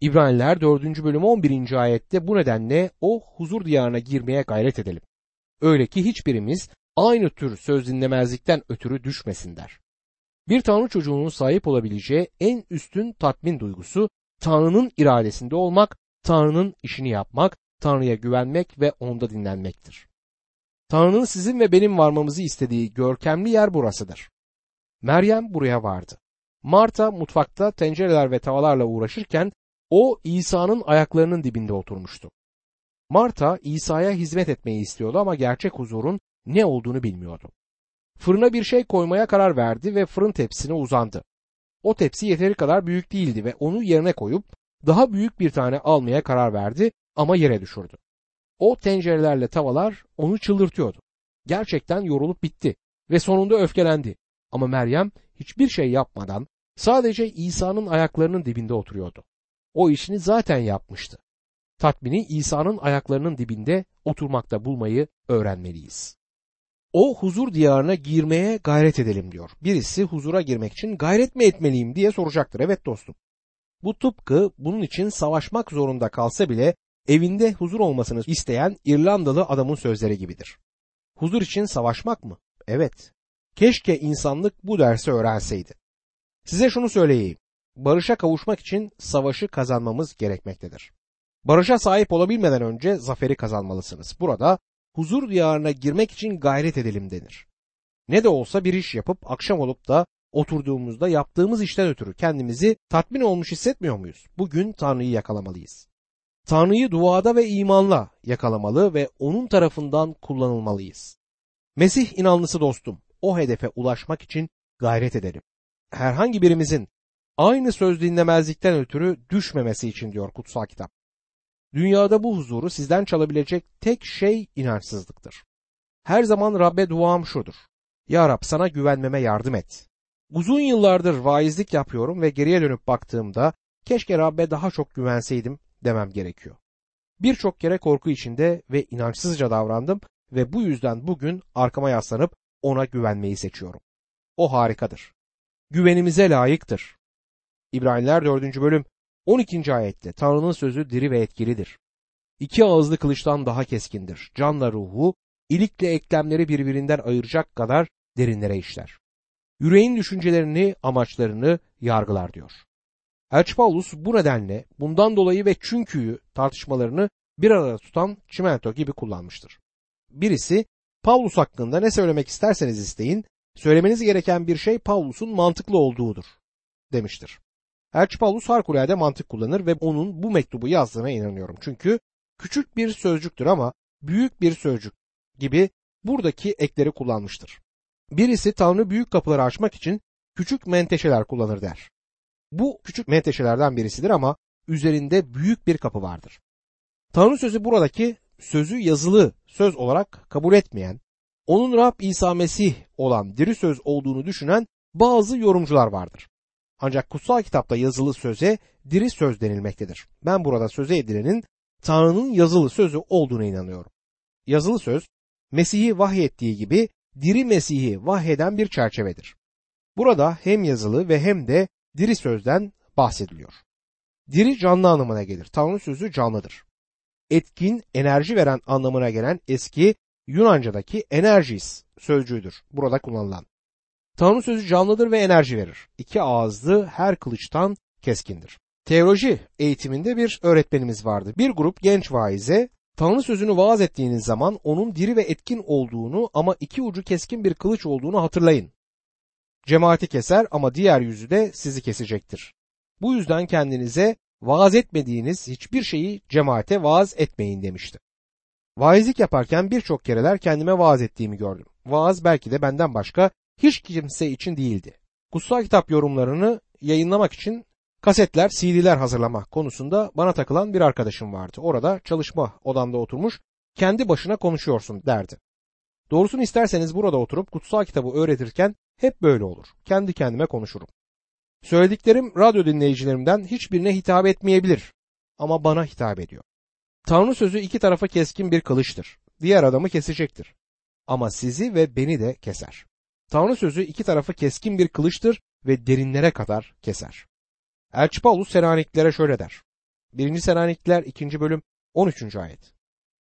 İbraniler 4. bölüm 11. ayette bu nedenle o huzur diyarına girmeye gayret edelim. Öyle ki hiçbirimiz aynı tür söz dinlemezlikten ötürü düşmesin der. Bir Tanrı çocuğunun sahip olabileceği en üstün tatmin duygusu Tanrı'nın iradesinde olmak, Tanrı'nın işini yapmak, Tanrı'ya güvenmek ve onda dinlenmektir. Tanrı'nın sizin ve benim varmamızı istediği görkemli yer burasıdır. Meryem buraya vardı. Marta mutfakta tencereler ve tavalarla uğraşırken o İsa'nın ayaklarının dibinde oturmuştu. Marta İsa'ya hizmet etmeyi istiyordu ama gerçek huzurun ne olduğunu bilmiyordu. Fırına bir şey koymaya karar verdi ve fırın tepsisine uzandı. O tepsi yeteri kadar büyük değildi ve onu yerine koyup daha büyük bir tane almaya karar verdi ama yere düşürdü. O tencerelerle tavalar onu çıldırtıyordu. Gerçekten yorulup bitti ve sonunda öfkelendi. Ama Meryem hiçbir şey yapmadan sadece İsa'nın ayaklarının dibinde oturuyordu. O işini zaten yapmıştı. Tatmini İsa'nın ayaklarının dibinde oturmakta bulmayı öğrenmeliyiz. O huzur diyarına girmeye gayret edelim diyor. Birisi huzura girmek için gayret mi etmeliyim diye soracaktır. Evet dostum. Bu tıpkı bunun için savaşmak zorunda kalsa bile evinde huzur olmasını isteyen İrlandalı adamın sözleri gibidir. Huzur için savaşmak mı? Evet. Keşke insanlık bu dersi öğrenseydi. Size şunu söyleyeyim. Barışa kavuşmak için savaşı kazanmamız gerekmektedir. Barışa sahip olabilmeden önce zaferi kazanmalısınız. Burada huzur diyarına girmek için gayret edelim denir. Ne de olsa bir iş yapıp akşam olup da oturduğumuzda yaptığımız işten ötürü kendimizi tatmin olmuş hissetmiyor muyuz? Bugün Tanrı'yı yakalamalıyız. Tanrı'yı duada ve imanla yakalamalı ve onun tarafından kullanılmalıyız. Mesih inanlısı dostum, o hedefe ulaşmak için gayret edelim. Herhangi birimizin aynı söz dinlemezlikten ötürü düşmemesi için diyor kutsal kitap. Dünyada bu huzuru sizden çalabilecek tek şey inançsızlıktır. Her zaman Rabbe duam şudur. Ya Rab sana güvenmeme yardım et. Uzun yıllardır vaizlik yapıyorum ve geriye dönüp baktığımda keşke Rabbe daha çok güvenseydim demem gerekiyor. Birçok kere korku içinde ve inançsızca davrandım ve bu yüzden bugün arkama yaslanıp ona güvenmeyi seçiyorum. O harikadır. Güvenimize layıktır. İbraniler 4. bölüm 12. ayette Tanrı'nın sözü diri ve etkilidir. İki ağızlı kılıçtan daha keskindir. Canla ruhu, ilikle eklemleri birbirinden ayıracak kadar derinlere işler. Yüreğin düşüncelerini, amaçlarını yargılar diyor. Elçi Paulus bu nedenle bundan dolayı ve çünküyü tartışmalarını bir arada tutan çimento gibi kullanmıştır. Birisi Paulus hakkında ne söylemek isterseniz isteyin, söylemeniz gereken bir şey Paulus'un mantıklı olduğudur demiştir. Elçi Paulus harikulade mantık kullanır ve onun bu mektubu yazdığına inanıyorum. Çünkü küçük bir sözcüktür ama büyük bir sözcük gibi buradaki ekleri kullanmıştır. Birisi Tanrı büyük kapıları açmak için küçük menteşeler kullanır der. Bu küçük menteşelerden birisidir ama üzerinde büyük bir kapı vardır. Tanrı sözü buradaki sözü yazılı söz olarak kabul etmeyen, onun Rab İsa Mesih olan diri söz olduğunu düşünen bazı yorumcular vardır. Ancak kutsal kitapta yazılı söze diri söz denilmektedir. Ben burada söze edilenin Tanrı'nın yazılı sözü olduğuna inanıyorum. Yazılı söz Mesih'i vahyettiği gibi diri Mesih'i vahyeden bir çerçevedir. Burada hem yazılı ve hem de diri sözden bahsediliyor. Diri canlı anlamına gelir. Tanrı sözü canlıdır. Etkin, enerji veren anlamına gelen eski Yunanca'daki enerjis sözcüğüdür burada kullanılan. Tanrı sözü canlıdır ve enerji verir. İki ağızlı her kılıçtan keskindir. Teoloji eğitiminde bir öğretmenimiz vardı. Bir grup genç vaize Tanrı sözünü vaaz ettiğiniz zaman onun diri ve etkin olduğunu ama iki ucu keskin bir kılıç olduğunu hatırlayın. Cemaati keser ama diğer yüzü de sizi kesecektir. Bu yüzden kendinize vaaz etmediğiniz hiçbir şeyi cemaate vaaz etmeyin demişti. Vaizlik yaparken birçok kereler kendime vaaz ettiğimi gördüm. Vaaz belki de benden başka hiç kimse için değildi. Kutsal kitap yorumlarını yayınlamak için kasetler, CD'ler hazırlama konusunda bana takılan bir arkadaşım vardı. Orada çalışma odamda oturmuş kendi başına konuşuyorsun derdi. Doğrusunu isterseniz burada oturup kutsal kitabı öğretirken hep böyle olur. Kendi kendime konuşurum. Söylediklerim radyo dinleyicilerimden hiçbirine hitap etmeyebilir ama bana hitap ediyor. Tanrı sözü iki tarafa keskin bir kılıçtır. Diğer adamı kesecektir. Ama sizi ve beni de keser. Tanrı sözü iki tarafı keskin bir kılıçtır ve derinlere kadar keser. Elçi Paulus Seraniklere şöyle der. 1. Selanikliler 2. bölüm 13. ayet.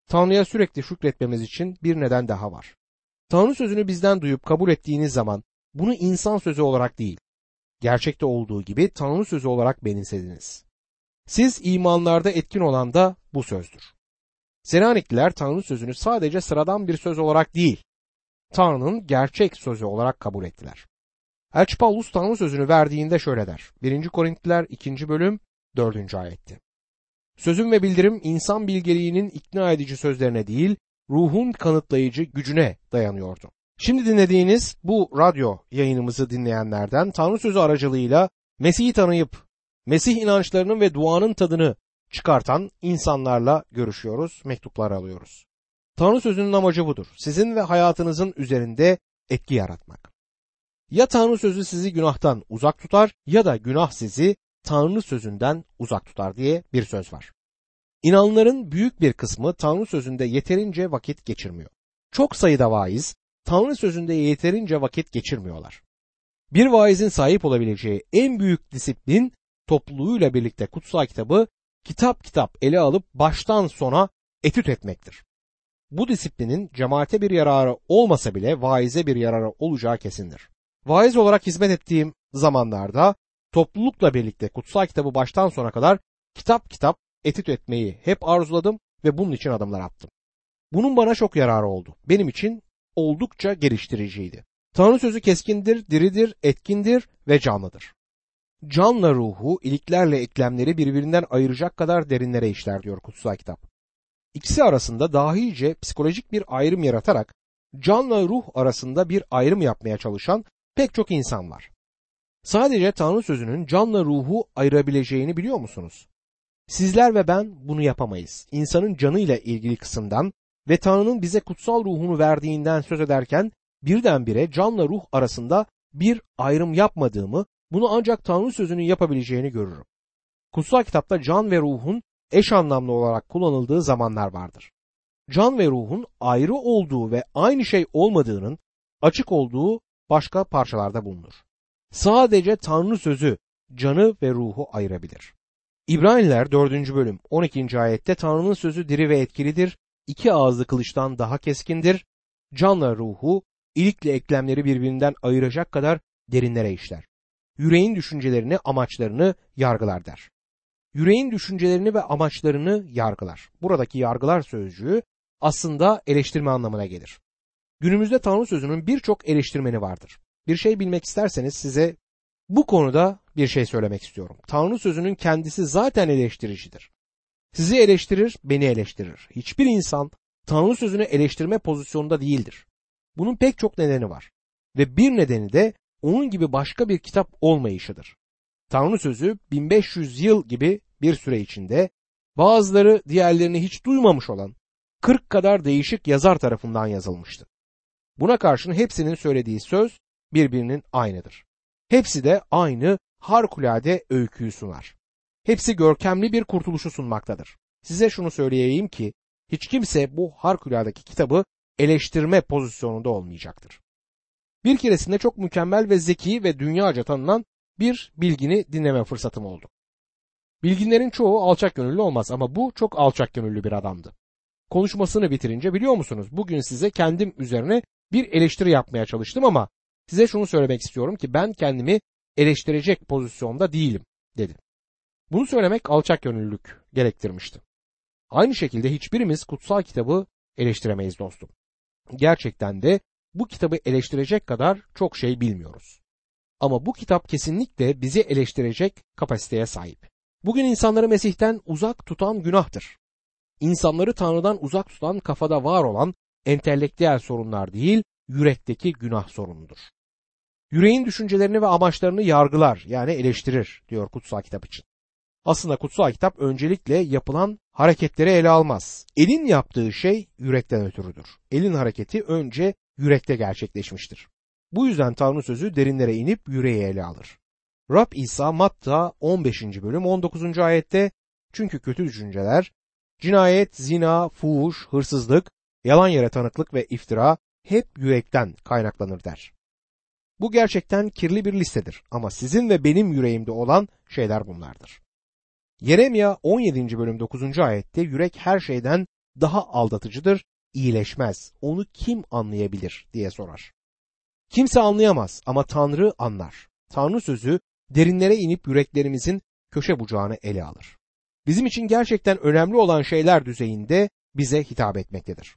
Tanrı'ya sürekli şükretmemiz için bir neden daha var. Tanrı sözünü bizden duyup kabul ettiğiniz zaman bunu insan sözü olarak değil, gerçekte olduğu gibi Tanrı sözü olarak benimsediniz. Siz imanlarda etkin olan da bu sözdür. Selanikliler Tanrı sözünü sadece sıradan bir söz olarak değil, Tanrı'nın gerçek sözü olarak kabul ettiler. Elçi Paulus Tanrı sözünü verdiğinde şöyle der. 1. Korintliler 2. bölüm 4. ayetti. Sözüm ve bildirim insan bilgeliğinin ikna edici sözlerine değil, ruhun kanıtlayıcı gücüne dayanıyordu. Şimdi dinlediğiniz bu radyo yayınımızı dinleyenlerden Tanrı sözü aracılığıyla Mesih'i tanıyıp Mesih inançlarının ve duanın tadını çıkartan insanlarla görüşüyoruz, mektuplar alıyoruz. Tanrı sözünün amacı budur. Sizin ve hayatınızın üzerinde etki yaratmak. Ya Tanrı sözü sizi günahtan uzak tutar ya da günah sizi Tanrı sözünden uzak tutar diye bir söz var. İnanların büyük bir kısmı Tanrı sözünde yeterince vakit geçirmiyor. Çok sayıda vaiz Tanrı sözünde yeterince vakit geçirmiyorlar. Bir vaizin sahip olabileceği en büyük disiplin topluluğuyla birlikte kutsal kitabı kitap kitap ele alıp baştan sona etüt etmektir. Bu disiplinin cemaate bir yararı olmasa bile vaize bir yararı olacağı kesindir. Vaiz olarak hizmet ettiğim zamanlarda toplulukla birlikte kutsal kitabı baştan sona kadar kitap kitap etüt etmeyi hep arzuladım ve bunun için adımlar attım. Bunun bana çok yararı oldu. Benim için oldukça geliştiriciydi. Tanrı sözü keskindir, diridir, etkindir ve canlıdır. Canla ruhu, iliklerle eklemleri birbirinden ayıracak kadar derinlere işler diyor kutsal kitap. İkisi arasında dahice psikolojik bir ayrım yaratarak canla ruh arasında bir ayrım yapmaya çalışan pek çok insan var. Sadece Tanrı sözünün canla ruhu ayırabileceğini biliyor musunuz? Sizler ve ben bunu yapamayız. İnsanın canıyla ilgili kısımdan ve Tanrı'nın bize kutsal ruhunu verdiğinden söz ederken birdenbire canla ruh arasında bir ayrım yapmadığımı, bunu ancak Tanrı sözünün yapabileceğini görürüm. Kutsal kitapta can ve ruhun eş anlamlı olarak kullanıldığı zamanlar vardır. Can ve ruhun ayrı olduğu ve aynı şey olmadığının açık olduğu başka parçalarda bulunur. Sadece Tanrı sözü canı ve ruhu ayırabilir. İbraniler 4. bölüm 12. ayette Tanrı'nın sözü diri ve etkilidir, iki ağızlı kılıçtan daha keskindir, canla ruhu, ilikle eklemleri birbirinden ayıracak kadar derinlere işler. Yüreğin düşüncelerini, amaçlarını yargılar der. Yüreğin düşüncelerini ve amaçlarını yargılar. Buradaki yargılar sözcüğü aslında eleştirme anlamına gelir. Günümüzde Tanrı sözünün birçok eleştirmeni vardır. Bir şey bilmek isterseniz size bu konuda bir şey söylemek istiyorum. Tanrı sözünün kendisi zaten eleştiricidir. Sizi eleştirir, beni eleştirir. Hiçbir insan Tanrı sözünü eleştirme pozisyonunda değildir. Bunun pek çok nedeni var. Ve bir nedeni de onun gibi başka bir kitap olmayışıdır. Tanrı sözü 1500 yıl gibi bir süre içinde bazıları diğerlerini hiç duymamış olan 40 kadar değişik yazar tarafından yazılmıştı. Buna karşın hepsinin söylediği söz birbirinin aynıdır. Hepsi de aynı harikulade öyküyü sunar. Hepsi görkemli bir kurtuluşu sunmaktadır. Size şunu söyleyeyim ki hiç kimse bu harikuladeki kitabı eleştirme pozisyonunda olmayacaktır. Bir keresinde çok mükemmel ve zeki ve dünyaca tanınan bir bilgini dinleme fırsatım oldu. Bilginlerin çoğu alçak gönüllü olmaz ama bu çok alçak gönüllü bir adamdı. Konuşmasını bitirince biliyor musunuz bugün size kendim üzerine bir eleştiri yapmaya çalıştım ama size şunu söylemek istiyorum ki ben kendimi eleştirecek pozisyonda değilim dedi. Bunu söylemek alçak gönüllülük gerektirmişti. Aynı şekilde hiçbirimiz kutsal kitabı eleştiremeyiz dostum. Gerçekten de bu kitabı eleştirecek kadar çok şey bilmiyoruz. Ama bu kitap kesinlikle bizi eleştirecek kapasiteye sahip. Bugün insanları Mesih'ten uzak tutan günahtır. İnsanları Tanrı'dan uzak tutan kafada var olan entelektüel sorunlar değil, yürekteki günah sorunudur. Yüreğin düşüncelerini ve amaçlarını yargılar yani eleştirir diyor kutsal kitap için. Aslında kutsal kitap öncelikle yapılan hareketleri ele almaz. Elin yaptığı şey yürekten ötürüdür. Elin hareketi önce yürekte gerçekleşmiştir. Bu yüzden Tanrı sözü derinlere inip yüreği ele alır. Rab İsa Matta 15. bölüm 19. ayette çünkü kötü düşünceler, cinayet, zina, fuhuş, hırsızlık, yalan yere tanıklık ve iftira hep yürekten kaynaklanır der. Bu gerçekten kirli bir listedir ama sizin ve benim yüreğimde olan şeyler bunlardır. Yeremya 17. bölüm 9. ayette yürek her şeyden daha aldatıcıdır, iyileşmez. Onu kim anlayabilir diye sorar. Kimse anlayamaz ama Tanrı anlar. Tanrı sözü derinlere inip yüreklerimizin köşe bucağını ele alır. Bizim için gerçekten önemli olan şeyler düzeyinde bize hitap etmektedir.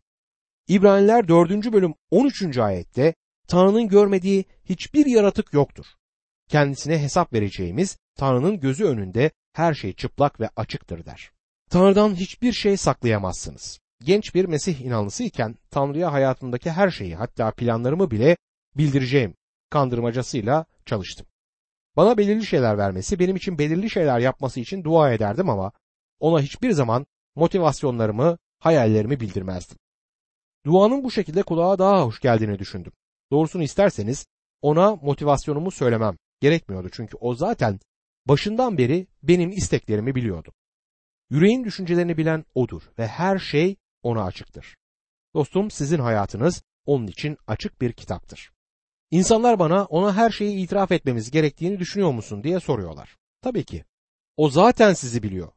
İbraniler 4. bölüm 13. ayette Tanrı'nın görmediği hiçbir yaratık yoktur. Kendisine hesap vereceğimiz Tanrı'nın gözü önünde her şey çıplak ve açıktır der. Tanrı'dan hiçbir şey saklayamazsınız. Genç bir Mesih inanlısı iken Tanrı'ya hayatımdaki her şeyi hatta planlarımı bile bildireceğim kandırmacasıyla çalıştım. Bana belirli şeyler vermesi, benim için belirli şeyler yapması için dua ederdim ama ona hiçbir zaman motivasyonlarımı, hayallerimi bildirmezdim. Duanın bu şekilde kulağa daha hoş geldiğini düşündüm. Doğrusunu isterseniz ona motivasyonumu söylemem gerekmiyordu çünkü o zaten başından beri benim isteklerimi biliyordu. Yüreğin düşüncelerini bilen odur ve her şey ona açıktır. Dostum sizin hayatınız onun için açık bir kitaptır. İnsanlar bana ona her şeyi itiraf etmemiz gerektiğini düşünüyor musun diye soruyorlar. Tabii ki. O zaten sizi biliyor.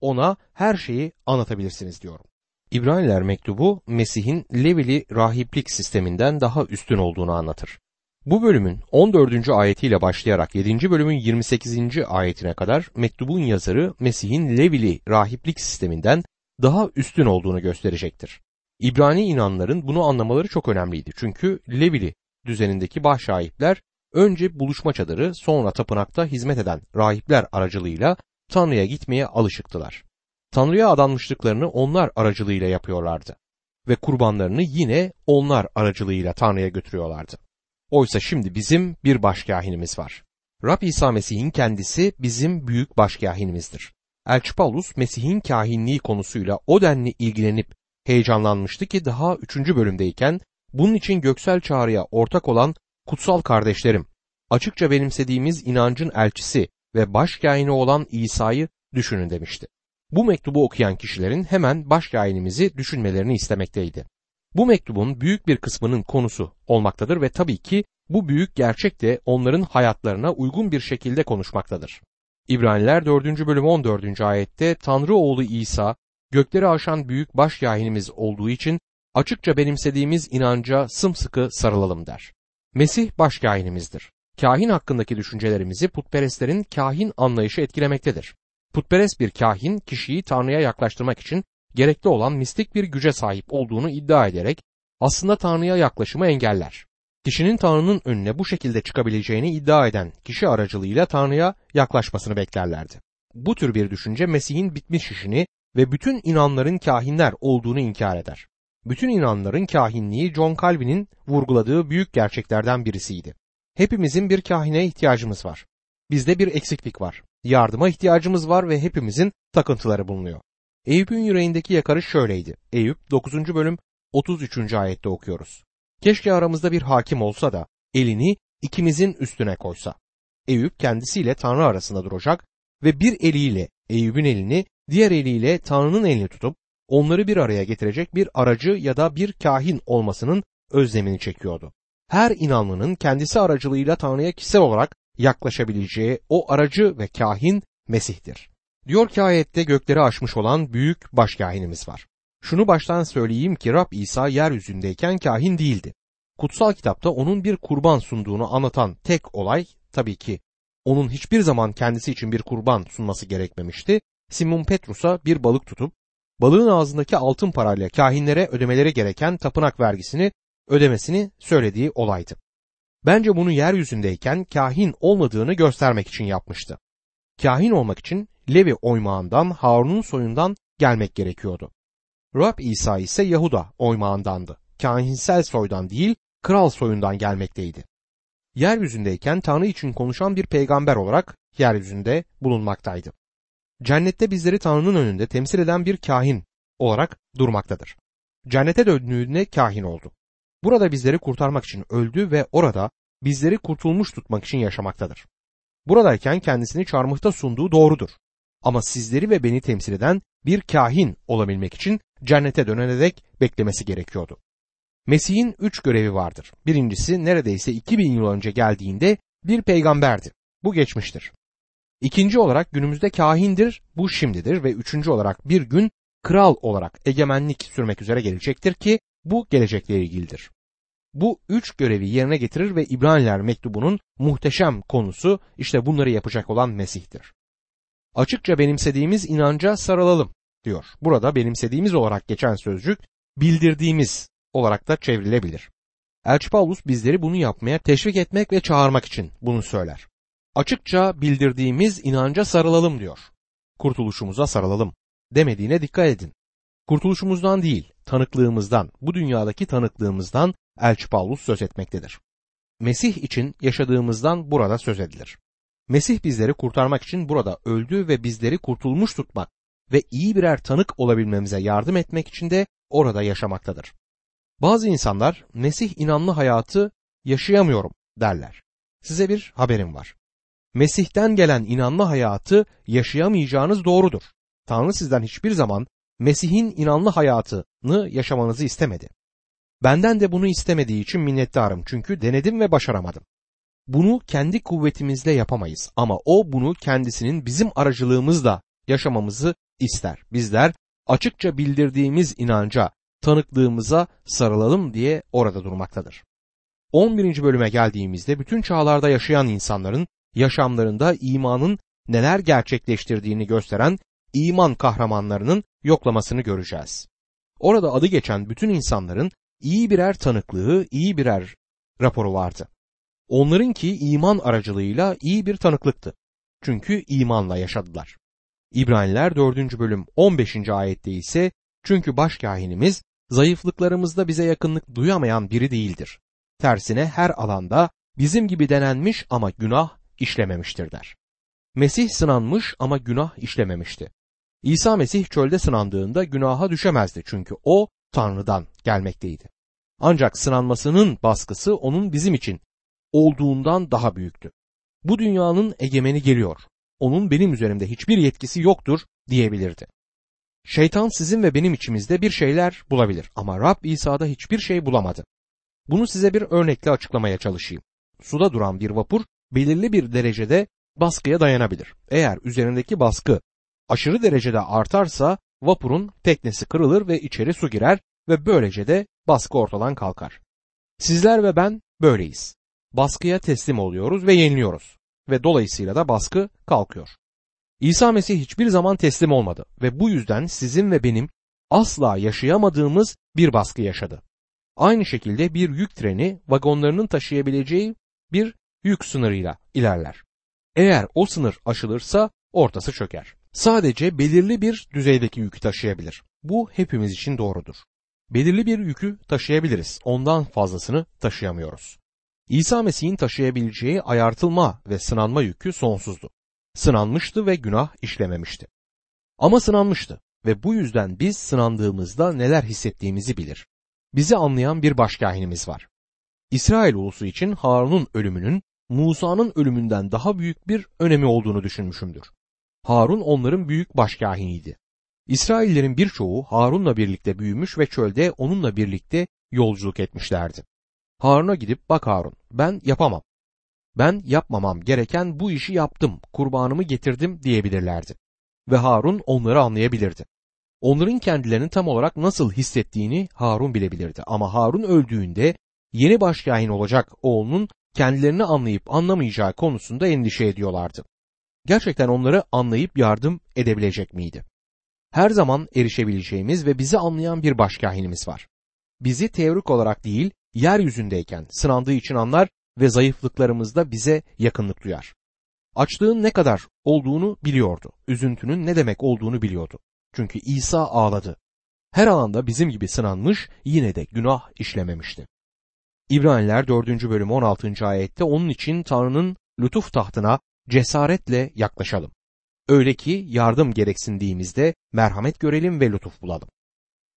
Ona her şeyi anlatabilirsiniz diyorum. İbraniler mektubu Mesih'in Levili rahiplik sisteminden daha üstün olduğunu anlatır. Bu bölümün 14. ayetiyle başlayarak 7. bölümün 28. ayetine kadar mektubun yazarı Mesih'in Levili rahiplik sisteminden daha üstün olduğunu gösterecektir. İbrani inanların bunu anlamaları çok önemliydi. Çünkü Levili düzenindeki baş rahipler önce buluşma çadırı sonra tapınakta hizmet eden rahipler aracılığıyla Tanrı'ya gitmeye alışıktılar. Tanrı'ya adanmışlıklarını onlar aracılığıyla yapıyorlardı ve kurbanlarını yine onlar aracılığıyla Tanrı'ya götürüyorlardı. Oysa şimdi bizim bir başkahinimiz var. Rab İsa Mesih'in kendisi bizim büyük başkahinimizdir. Elçi Paulus Mesih'in kahinliği konusuyla o denli ilgilenip heyecanlanmıştı ki daha üçüncü bölümdeyken bunun için göksel çağrıya ortak olan kutsal kardeşlerim, açıkça benimsediğimiz inancın elçisi ve başkâhini olan İsa'yı düşünün demişti. Bu mektubu okuyan kişilerin hemen başkâhinimizi düşünmelerini istemekteydi. Bu mektubun büyük bir kısmının konusu olmaktadır ve tabii ki bu büyük gerçek de onların hayatlarına uygun bir şekilde konuşmaktadır. İbraniler 4. bölüm 14. ayette Tanrı oğlu İsa gökleri aşan büyük başkahinimiz olduğu için açıkça benimsediğimiz inanca sımsıkı sarılalım der. Mesih başkahinimizdir. Kahin hakkındaki düşüncelerimizi putperestlerin kahin anlayışı etkilemektedir. Putperest bir kahin kişiyi Tanrı'ya yaklaştırmak için gerekli olan mistik bir güce sahip olduğunu iddia ederek aslında Tanrı'ya yaklaşımı engeller. Kişinin Tanrı'nın önüne bu şekilde çıkabileceğini iddia eden kişi aracılığıyla Tanrı'ya yaklaşmasını beklerlerdi. Bu tür bir düşünce Mesih'in bitmiş işini ve bütün inanların kahinler olduğunu inkar eder. Bütün inanların kahinliği John Calvin'in vurguladığı büyük gerçeklerden birisiydi. Hepimizin bir kahine ihtiyacımız var. Bizde bir eksiklik var. Yardıma ihtiyacımız var ve hepimizin takıntıları bulunuyor. Eyüp'ün yüreğindeki yakarış şöyleydi. Eyüp 9. bölüm 33. ayette okuyoruz. Keşke aramızda bir hakim olsa da elini ikimizin üstüne koysa. Eyüp kendisiyle Tanrı arasında duracak ve bir eliyle Eyüp'ün elini, diğer eliyle Tanrı'nın elini tutup onları bir araya getirecek bir aracı ya da bir kahin olmasının özlemini çekiyordu. Her inanlının kendisi aracılığıyla Tanrı'ya kişisel olarak yaklaşabileceği o aracı ve kahin Mesih'tir. Diyor ki ayette gökleri aşmış olan büyük başkahinimiz var. Şunu baştan söyleyeyim ki Rab İsa yeryüzündeyken kahin değildi. Kutsal kitapta onun bir kurban sunduğunu anlatan tek olay tabii ki onun hiçbir zaman kendisi için bir kurban sunması gerekmemişti. Simon Petrus'a bir balık tutup balığın ağzındaki altın parayla kahinlere ödemeleri gereken tapınak vergisini ödemesini söylediği olaydı. Bence bunu yeryüzündeyken kahin olmadığını göstermek için yapmıştı. Kahin olmak için Levi oymağından Harun'un soyundan gelmek gerekiyordu. Rab İsa ise Yahuda oymağındandı. Kahinsel soydan değil, kral soyundan gelmekteydi. Yeryüzündeyken Tanrı için konuşan bir peygamber olarak yeryüzünde bulunmaktaydı. Cennette bizleri Tanrı'nın önünde temsil eden bir kahin olarak durmaktadır. Cennete döndüğünde kahin oldu. Burada bizleri kurtarmak için öldü ve orada bizleri kurtulmuş tutmak için yaşamaktadır. Buradayken kendisini çarmıhta sunduğu doğrudur. Ama sizleri ve beni temsil eden bir kahin olabilmek için cennete dönene dek beklemesi gerekiyordu. Mesih'in üç görevi vardır. Birincisi neredeyse 2000 yıl önce geldiğinde bir peygamberdi. Bu geçmiştir. İkinci olarak günümüzde kahindir, bu şimdidir ve üçüncü olarak bir gün kral olarak egemenlik sürmek üzere gelecektir ki bu gelecekle ilgilidir. Bu üç görevi yerine getirir ve İbraniler mektubunun muhteşem konusu işte bunları yapacak olan Mesih'tir. Açıkça benimsediğimiz inanca sarılalım diyor. Burada benimsediğimiz olarak geçen sözcük bildirdiğimiz olarak da çevrilebilir. Elçi Paulus bizleri bunu yapmaya teşvik etmek ve çağırmak için bunu söyler. Açıkça bildirdiğimiz inanca sarılalım diyor. Kurtuluşumuza sarılalım demediğine dikkat edin. Kurtuluşumuzdan değil, tanıklığımızdan, bu dünyadaki tanıklığımızdan Elçi Paulus söz etmektedir. Mesih için yaşadığımızdan burada söz edilir. Mesih bizleri kurtarmak için burada öldü ve bizleri kurtulmuş tutmak ve iyi birer tanık olabilmemize yardım etmek için de orada yaşamaktadır. Bazı insanlar Mesih inanlı hayatı yaşayamıyorum derler. Size bir haberim var. Mesih'ten gelen inanlı hayatı yaşayamayacağınız doğrudur. Tanrı sizden hiçbir zaman Mesih'in inanlı hayatını yaşamanızı istemedi. Benden de bunu istemediği için minnettarım çünkü denedim ve başaramadım. Bunu kendi kuvvetimizle yapamayız ama o bunu kendisinin bizim aracılığımızla yaşamamızı ister. Bizler açıkça bildirdiğimiz inanca, tanıklığımıza sarılalım diye orada durmaktadır. 11. bölüme geldiğimizde bütün çağlarda yaşayan insanların yaşamlarında imanın neler gerçekleştirdiğini gösteren iman kahramanlarının yoklamasını göreceğiz. Orada adı geçen bütün insanların iyi birer tanıklığı, iyi birer raporu vardı. Onlarınki iman aracılığıyla iyi bir tanıklıktı. Çünkü imanla yaşadılar. İbraniler 4. bölüm 15. ayette ise çünkü başkahinimiz zayıflıklarımızda bize yakınlık duyamayan biri değildir. Tersine her alanda bizim gibi denenmiş ama günah işlememiştir der. Mesih sınanmış ama günah işlememişti. İsa Mesih çölde sınandığında günaha düşemezdi çünkü o Tanrı'dan gelmekteydi. Ancak sınanmasının baskısı onun bizim için olduğundan daha büyüktü. Bu dünyanın egemeni geliyor. Onun benim üzerimde hiçbir yetkisi yoktur diyebilirdi. Şeytan sizin ve benim içimizde bir şeyler bulabilir ama Rab İsa'da hiçbir şey bulamadı. Bunu size bir örnekle açıklamaya çalışayım. Suda duran bir vapur belirli bir derecede baskıya dayanabilir. Eğer üzerindeki baskı aşırı derecede artarsa vapurun teknesi kırılır ve içeri su girer ve böylece de baskı ortadan kalkar. Sizler ve ben böyleyiz. Baskıya teslim oluyoruz ve yeniliyoruz ve dolayısıyla da baskı kalkıyor. İsa Mesih hiçbir zaman teslim olmadı ve bu yüzden sizin ve benim asla yaşayamadığımız bir baskı yaşadı. Aynı şekilde bir yük treni vagonlarının taşıyabileceği bir yük sınırıyla ilerler. Eğer o sınır aşılırsa ortası çöker. Sadece belirli bir düzeydeki yükü taşıyabilir. Bu hepimiz için doğrudur. Belirli bir yükü taşıyabiliriz. Ondan fazlasını taşıyamıyoruz. İsa Mesih'in taşıyabileceği ayartılma ve sınanma yükü sonsuzdu. Sınanmıştı ve günah işlememişti. Ama sınanmıştı ve bu yüzden biz sınandığımızda neler hissettiğimizi bilir. Bizi anlayan bir başkahinimiz var. İsrail ulusu için Harun'un ölümünün Musa'nın ölümünden daha büyük bir önemi olduğunu düşünmüşümdür. Harun onların büyük başkahiniydi. İsraillerin birçoğu Harun'la birlikte büyümüş ve çölde onunla birlikte yolculuk etmişlerdi. Harun'a gidip bak Harun ben yapamam. Ben yapmamam gereken bu işi yaptım, kurbanımı getirdim diyebilirlerdi. Ve Harun onları anlayabilirdi. Onların kendilerini tam olarak nasıl hissettiğini Harun bilebilirdi. Ama Harun öldüğünde yeni başkahin olacak oğlunun kendilerini anlayıp anlamayacağı konusunda endişe ediyorlardı. Gerçekten onları anlayıp yardım edebilecek miydi? Her zaman erişebileceğimiz ve bizi anlayan bir başkahinimiz var. Bizi teorik olarak değil, yeryüzündeyken sınandığı için anlar ve zayıflıklarımızda bize yakınlık duyar. Açlığın ne kadar olduğunu biliyordu. Üzüntünün ne demek olduğunu biliyordu. Çünkü İsa ağladı. Her alanda bizim gibi sınanmış yine de günah işlememişti. İbraniler 4. bölüm 16. ayette onun için Tanrı'nın lütuf tahtına cesaretle yaklaşalım. Öyle ki yardım gereksindiğimizde merhamet görelim ve lütuf bulalım.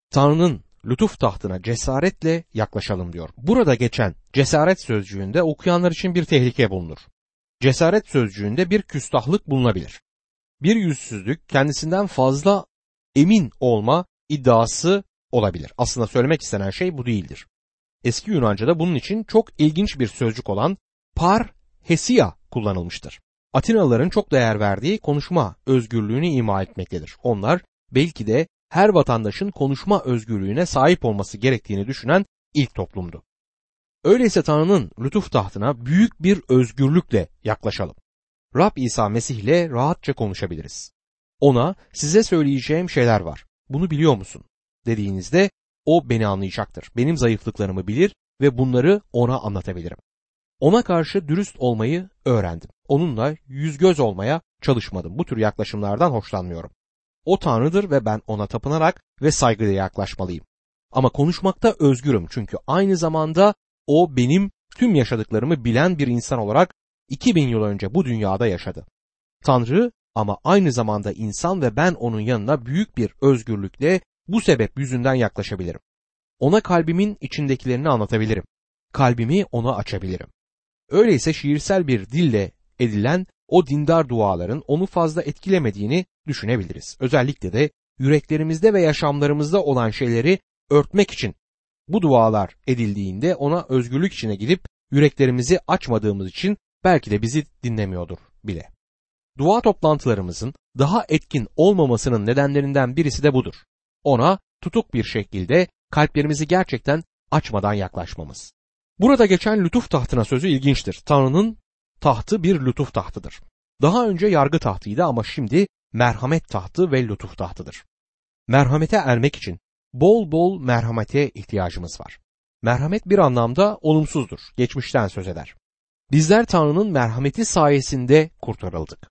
Tanrı'nın lütuf tahtına cesaretle yaklaşalım diyor. Burada geçen cesaret sözcüğünde okuyanlar için bir tehlike bulunur. Cesaret sözcüğünde bir küstahlık bulunabilir. Bir yüzsüzlük kendisinden fazla emin olma iddiası olabilir. Aslında söylemek istenen şey bu değildir. Eski Yunanca'da bunun için çok ilginç bir sözcük olan par hesia kullanılmıştır. Atinalıların çok değer verdiği konuşma özgürlüğünü ima etmektedir. Onlar belki de her vatandaşın konuşma özgürlüğüne sahip olması gerektiğini düşünen ilk toplumdu. Öyleyse Tanrı'nın lütuf tahtına büyük bir özgürlükle yaklaşalım. Rab İsa Mesih ile rahatça konuşabiliriz. Ona size söyleyeceğim şeyler var. Bunu biliyor musun? dediğinizde o beni anlayacaktır. Benim zayıflıklarımı bilir ve bunları ona anlatabilirim. Ona karşı dürüst olmayı öğrendim. Onunla yüz göz olmaya çalışmadım. Bu tür yaklaşımlardan hoşlanmıyorum. O Tanrı'dır ve ben ona tapınarak ve saygıyla yaklaşmalıyım. Ama konuşmakta özgürüm çünkü aynı zamanda o benim tüm yaşadıklarımı bilen bir insan olarak 2000 yıl önce bu dünyada yaşadı. Tanrı ama aynı zamanda insan ve ben onun yanına büyük bir özgürlükle bu sebep yüzünden yaklaşabilirim. Ona kalbimin içindekilerini anlatabilirim. Kalbimi ona açabilirim. Öyleyse şiirsel bir dille edilen o dindar duaların onu fazla etkilemediğini düşünebiliriz. Özellikle de yüreklerimizde ve yaşamlarımızda olan şeyleri örtmek için bu dualar edildiğinde ona özgürlük içine gidip yüreklerimizi açmadığımız için belki de bizi dinlemiyordur bile. Dua toplantılarımızın daha etkin olmamasının nedenlerinden birisi de budur. Ona tutuk bir şekilde kalplerimizi gerçekten açmadan yaklaşmamız. Burada geçen lütuf tahtına sözü ilginçtir. Tanrı'nın tahtı bir lütuf tahtıdır. Daha önce yargı tahtıydı ama şimdi merhamet tahtı ve lütuf tahtıdır. Merhamete ermek için bol bol merhamete ihtiyacımız var. Merhamet bir anlamda olumsuzdur, geçmişten söz eder. Bizler Tanrı'nın merhameti sayesinde kurtarıldık.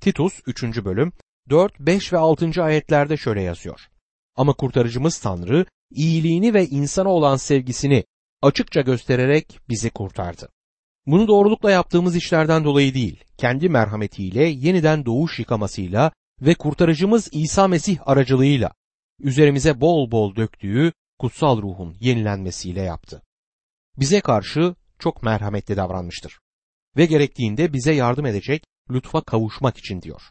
Titus 3. bölüm 4, 5 ve 6. ayetlerde şöyle yazıyor. Ama kurtarıcımız Tanrı iyiliğini ve insana olan sevgisini açıkça göstererek bizi kurtardı. Bunu doğrulukla yaptığımız işlerden dolayı değil, kendi merhametiyle yeniden doğuş yıkamasıyla ve kurtarıcımız İsa Mesih aracılığıyla üzerimize bol bol döktüğü kutsal ruhun yenilenmesiyle yaptı. Bize karşı çok merhametli davranmıştır. Ve gerektiğinde bize yardım edecek lütfa kavuşmak için diyor.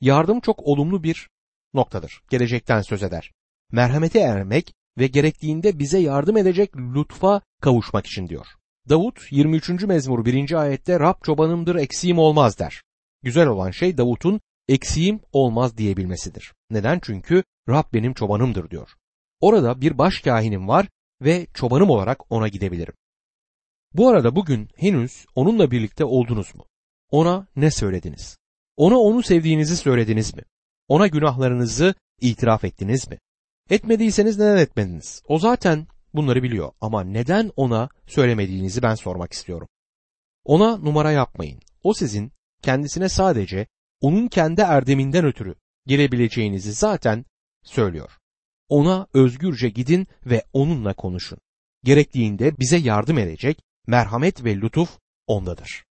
Yardım çok olumlu bir noktadır. Gelecekten söz eder. Merhamete ermek ve gerektiğinde bize yardım edecek lütfa kavuşmak için diyor. Davut 23. mezmur 1. ayette Rab çobanımdır eksiğim olmaz der. Güzel olan şey Davut'un eksiğim olmaz diyebilmesidir. Neden? Çünkü Rab benim çobanımdır diyor. Orada bir baş kahinim var ve çobanım olarak ona gidebilirim. Bu arada bugün henüz onunla birlikte oldunuz mu? Ona ne söylediniz? Ona onu sevdiğinizi söylediniz mi? Ona günahlarınızı itiraf ettiniz mi? Etmediyseniz neden etmediniz? O zaten bunları biliyor ama neden ona söylemediğinizi ben sormak istiyorum. Ona numara yapmayın. O sizin kendisine sadece onun kendi erdeminden ötürü gelebileceğinizi zaten söylüyor. Ona özgürce gidin ve onunla konuşun. Gerektiğinde bize yardım edecek merhamet ve lütuf ondadır.